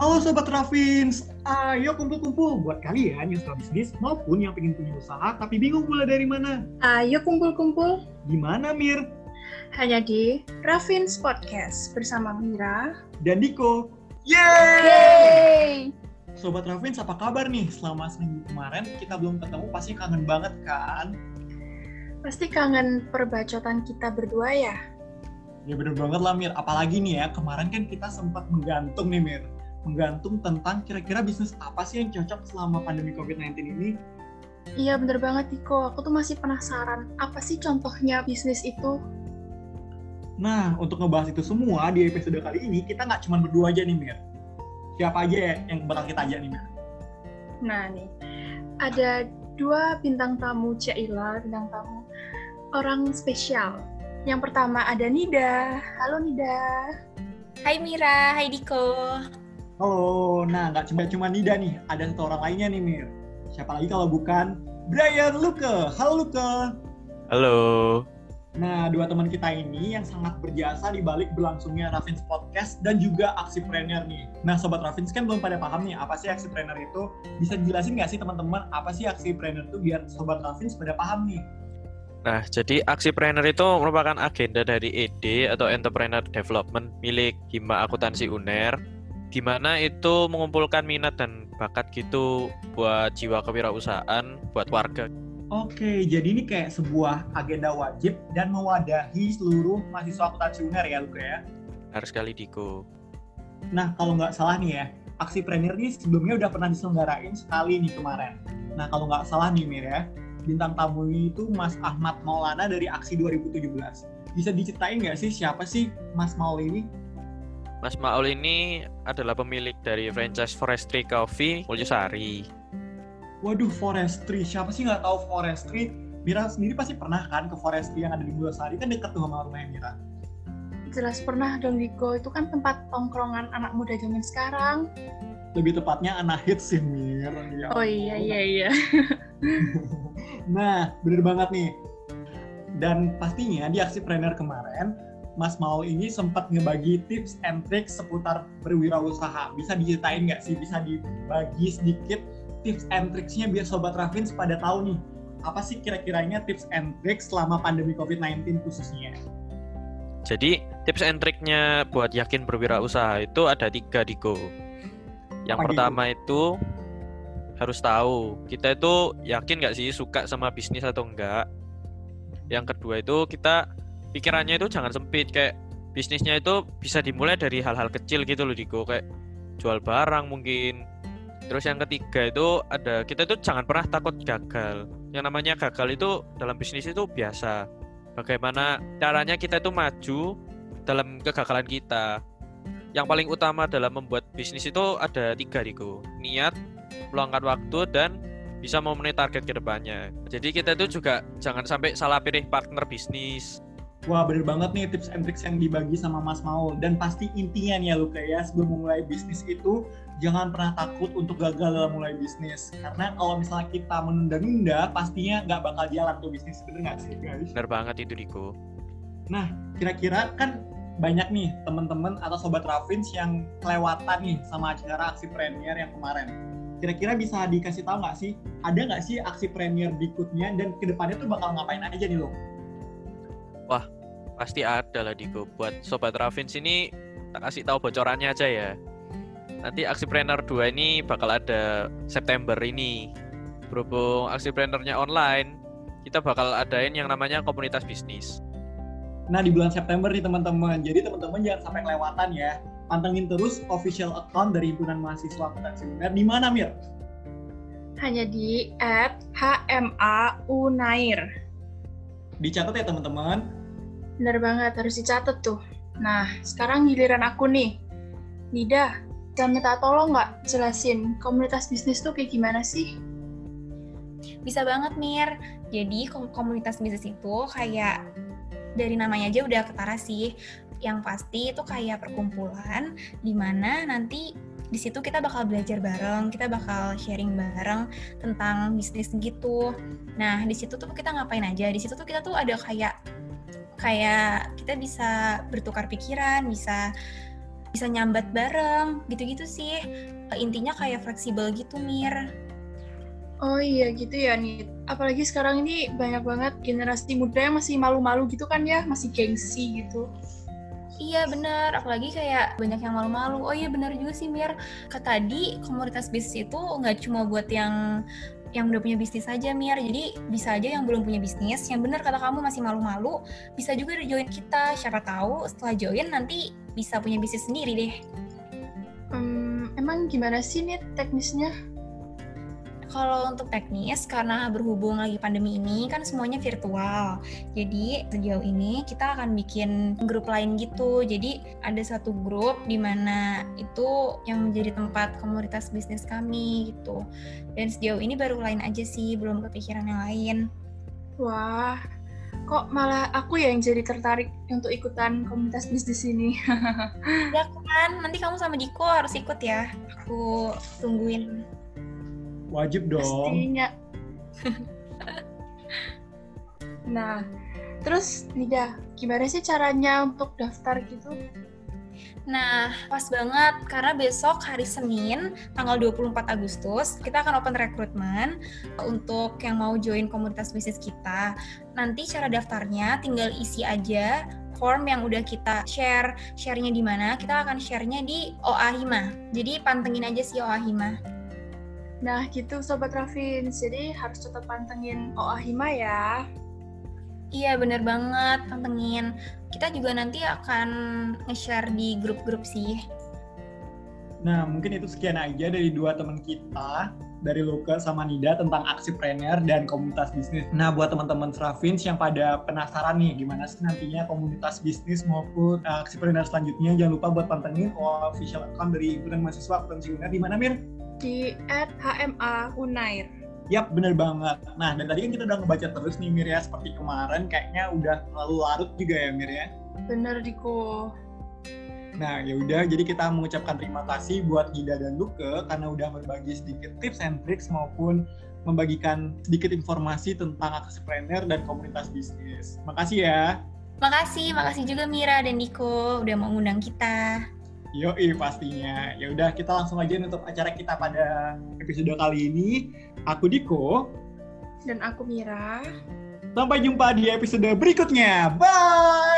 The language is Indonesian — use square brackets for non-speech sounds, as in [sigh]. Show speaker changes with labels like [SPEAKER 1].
[SPEAKER 1] Halo Sobat Rafins, ayo kumpul-kumpul buat kalian yang suka bisnis maupun yang pengen punya usaha tapi bingung mulai dari mana.
[SPEAKER 2] Ayo kumpul-kumpul
[SPEAKER 1] Gimana Mir
[SPEAKER 2] hanya di Raffins Podcast bersama Mira.
[SPEAKER 1] dan Diko?
[SPEAKER 2] Yeay!
[SPEAKER 1] Sobat Rafins apa kabar nih? Selama seminggu kemarin kita belum ketemu pasti kangen banget kan?
[SPEAKER 2] Pasti kangen perbacotan kita berdua ya?
[SPEAKER 1] Ya bener banget lah Mir, apalagi nih ya kemarin kan kita sempat menggantung nih Mir. Menggantung tentang kira-kira bisnis apa sih yang cocok selama pandemi COVID-19 ini
[SPEAKER 2] Iya bener banget Diko, aku tuh masih penasaran apa sih contohnya bisnis itu?
[SPEAKER 1] Nah, untuk ngebahas itu semua di episode kali ini kita nggak cuma berdua aja nih Mir. Siapa aja ya yang bakal kita ajak nih Mir?
[SPEAKER 2] Nah nih, ada dua bintang tamu Caila, bintang tamu orang spesial. Yang pertama ada Nida. Halo Nida.
[SPEAKER 3] Hai Mira, hai Diko.
[SPEAKER 1] Halo, nah nggak cuma cuma Nida nih, ada satu orang lainnya nih Mir. Siapa lagi kalau bukan Brian Luke. Halo Luke.
[SPEAKER 4] Halo.
[SPEAKER 1] Nah, dua teman kita ini yang sangat berjasa di balik berlangsungnya Raffins Podcast dan juga Aksi Planner nih. Nah, Sobat Raffins kan belum pada paham nih apa sih Aksi Planner itu. Bisa dijelasin nggak sih teman-teman apa sih Aksi Planner itu biar Sobat Raffins pada paham nih?
[SPEAKER 4] Nah, jadi aksi planner itu merupakan agenda dari ED atau Entrepreneur Development milik Hima Akuntansi UNER, di mana itu mengumpulkan minat dan bakat gitu buat jiwa kewirausahaan, buat warga.
[SPEAKER 1] Oke, jadi ini kayak sebuah agenda wajib dan mewadahi seluruh mahasiswa akuntansi UNER ya, Luka ya?
[SPEAKER 4] Harus sekali Diko.
[SPEAKER 1] Nah, kalau nggak salah nih ya, aksi Premier ini sebelumnya udah pernah diselenggarain sekali nih kemarin. Nah, kalau nggak salah nih Mir ya, bintang tamu itu Mas Ahmad Maulana dari Aksi 2017. Bisa diceritain nggak sih siapa sih Mas Maul ini?
[SPEAKER 4] Mas Maul ini adalah pemilik dari franchise Forestry Coffee Mulyosari.
[SPEAKER 1] Waduh, Forestry. Siapa sih nggak tahu Forestry? Mira sendiri pasti pernah kan ke Forestry yang ada di Mulyosari, kan deket tuh sama rumahnya Mira.
[SPEAKER 2] Jelas pernah dong Diko, itu kan tempat tongkrongan anak muda zaman sekarang.
[SPEAKER 1] Lebih tepatnya anak hits sih, Mir. Ya
[SPEAKER 2] Oh iya iya iya. [laughs]
[SPEAKER 1] Nah, bener banget nih. Dan pastinya di aksi Planner kemarin, Mas Maul ini sempat ngebagi tips and tricks seputar berwirausaha. Bisa diceritain nggak sih? Bisa dibagi sedikit tips and tricksnya biar Sobat Raffins pada tahu nih, apa sih kira-kiranya tips and tricks selama pandemi COVID-19 khususnya?
[SPEAKER 4] Jadi, tips and triknya buat yakin berwirausaha itu ada tiga, Diko. Yang
[SPEAKER 1] Apa
[SPEAKER 4] pertama itu harus tahu kita itu yakin nggak sih suka sama bisnis atau enggak. Yang kedua itu kita pikirannya itu jangan sempit kayak bisnisnya itu bisa dimulai dari hal-hal kecil gitu loh Diko kayak jual barang mungkin. Terus yang ketiga itu ada kita itu jangan pernah takut gagal. Yang namanya gagal itu dalam bisnis itu biasa. Bagaimana caranya kita itu maju dalam kegagalan kita. Yang paling utama dalam membuat bisnis itu ada tiga Diko. Niat, meluangkan waktu, dan bisa memenuhi target ke depannya. Jadi kita itu juga jangan sampai salah pilih partner bisnis.
[SPEAKER 1] Wah bener banget nih tips and tricks yang dibagi sama Mas Maul dan pasti intinya nih ya Luka ya sebelum memulai bisnis itu jangan pernah takut untuk gagal dalam mulai bisnis karena kalau misalnya kita menunda-nunda pastinya nggak bakal jalan tuh bisnis bener nggak sih guys?
[SPEAKER 4] Benar banget itu Diko.
[SPEAKER 1] Nah kira-kira kan banyak nih teman-teman atau sobat Raffins yang kelewatan nih sama acara aksi premier yang kemarin. Kira-kira bisa dikasih tahu nggak sih ada nggak sih aksi premier berikutnya dan ke depannya tuh bakal ngapain aja nih lo?
[SPEAKER 4] Pasti ada lah Diko. Buat Sobat Raffins ini tak kasih tahu bocorannya aja ya. Nanti aksi Planner 2 ini bakal ada September ini. Berhubung aksi Plannernya online, kita bakal adain yang namanya komunitas bisnis.
[SPEAKER 1] Nah di bulan September nih teman-teman, jadi teman-teman jangan sampai kelewatan ya. Pantengin terus official account dari Himpunan Mahasiswa Akuntansi UNER. Di mana Mir?
[SPEAKER 2] Hanya di at HMAUNAIR.
[SPEAKER 1] Dicatat ya teman-teman.
[SPEAKER 2] Bener banget, harus dicatat tuh. Nah, sekarang giliran aku nih. Nida, bisa minta tolong nggak jelasin komunitas bisnis tuh kayak gimana sih?
[SPEAKER 3] Bisa banget Mir. Jadi kom- komunitas bisnis itu kayak dari namanya aja udah ketara sih. Yang pasti itu kayak perkumpulan di mana nanti di situ kita bakal belajar bareng, kita bakal sharing bareng tentang bisnis gitu. Nah, di situ tuh kita ngapain aja? Di situ tuh kita tuh ada kayak kayak kita bisa bertukar pikiran, bisa bisa nyambat bareng gitu-gitu sih intinya kayak fleksibel gitu Mir
[SPEAKER 2] Oh iya gitu ya nih. Apalagi sekarang ini banyak banget generasi muda yang masih malu-malu gitu kan ya, masih gengsi gitu.
[SPEAKER 3] Iya bener, apalagi kayak banyak yang malu-malu. Oh iya bener juga sih Mir. Kata tadi komunitas bisnis itu nggak cuma buat yang yang udah punya bisnis saja Mir. Jadi bisa aja yang belum punya bisnis, yang bener kata kamu masih malu-malu, bisa juga join kita. Siapa tahu setelah join nanti bisa punya bisnis sendiri deh.
[SPEAKER 2] Hmm, emang gimana sih nih teknisnya?
[SPEAKER 3] Kalau untuk teknis, karena berhubung lagi pandemi ini kan semuanya virtual. Jadi sejauh ini kita akan bikin grup lain gitu. Jadi ada satu grup di mana itu yang menjadi tempat komunitas bisnis kami gitu. Dan sejauh ini baru lain aja sih, belum kepikiran yang lain.
[SPEAKER 2] Wah, kok malah aku ya yang jadi tertarik untuk ikutan komunitas bisnis ini. [laughs]
[SPEAKER 3] ya kan, nanti kamu sama Diko harus ikut ya. Aku tungguin.
[SPEAKER 1] Wajib dong.
[SPEAKER 2] Pastinya. [laughs] nah, terus Nida, gimana sih caranya untuk daftar gitu?
[SPEAKER 3] Nah, pas banget karena besok hari Senin tanggal 24 Agustus kita akan open recruitment untuk yang mau join komunitas bisnis kita. Nanti cara daftarnya tinggal isi aja form yang udah kita share. Share-nya di mana? Kita akan share-nya di OA Hima. Jadi pantengin aja sih OA Hima.
[SPEAKER 2] Nah gitu Sobat Rafin, jadi harus tetap pantengin OA Hima ya.
[SPEAKER 3] Iya bener banget, pantengin. Kita juga nanti akan nge-share di grup-grup sih.
[SPEAKER 1] Nah mungkin itu sekian aja dari dua teman kita, dari Luka sama Nida tentang aksi planner dan komunitas bisnis. Nah buat teman-teman Srafins yang pada penasaran nih gimana sih nantinya komunitas bisnis maupun uh, aksi planner selanjutnya, jangan lupa buat pantengin official account dari Himpunan Mahasiswa Akuntansi UNER di mana Mir?
[SPEAKER 2] Di HMA Unair.
[SPEAKER 1] Yap, bener banget. Nah, dan tadi kan kita udah ngebaca terus nih Mir ya, seperti kemarin kayaknya udah terlalu larut juga ya Mir ya.
[SPEAKER 2] Bener Diko.
[SPEAKER 1] Nah, ya udah jadi kita mengucapkan terima kasih buat Gida dan Luke karena udah berbagi sedikit tips and tricks maupun membagikan sedikit informasi tentang planner dan komunitas bisnis. Makasih ya.
[SPEAKER 3] Makasih, makasih juga Mira dan Diko udah mau ngundang kita.
[SPEAKER 1] Yoi pastinya. Ya udah kita langsung aja nutup acara kita pada episode kali ini. Aku Diko
[SPEAKER 2] dan aku Mira.
[SPEAKER 1] Sampai jumpa di episode berikutnya. Bye.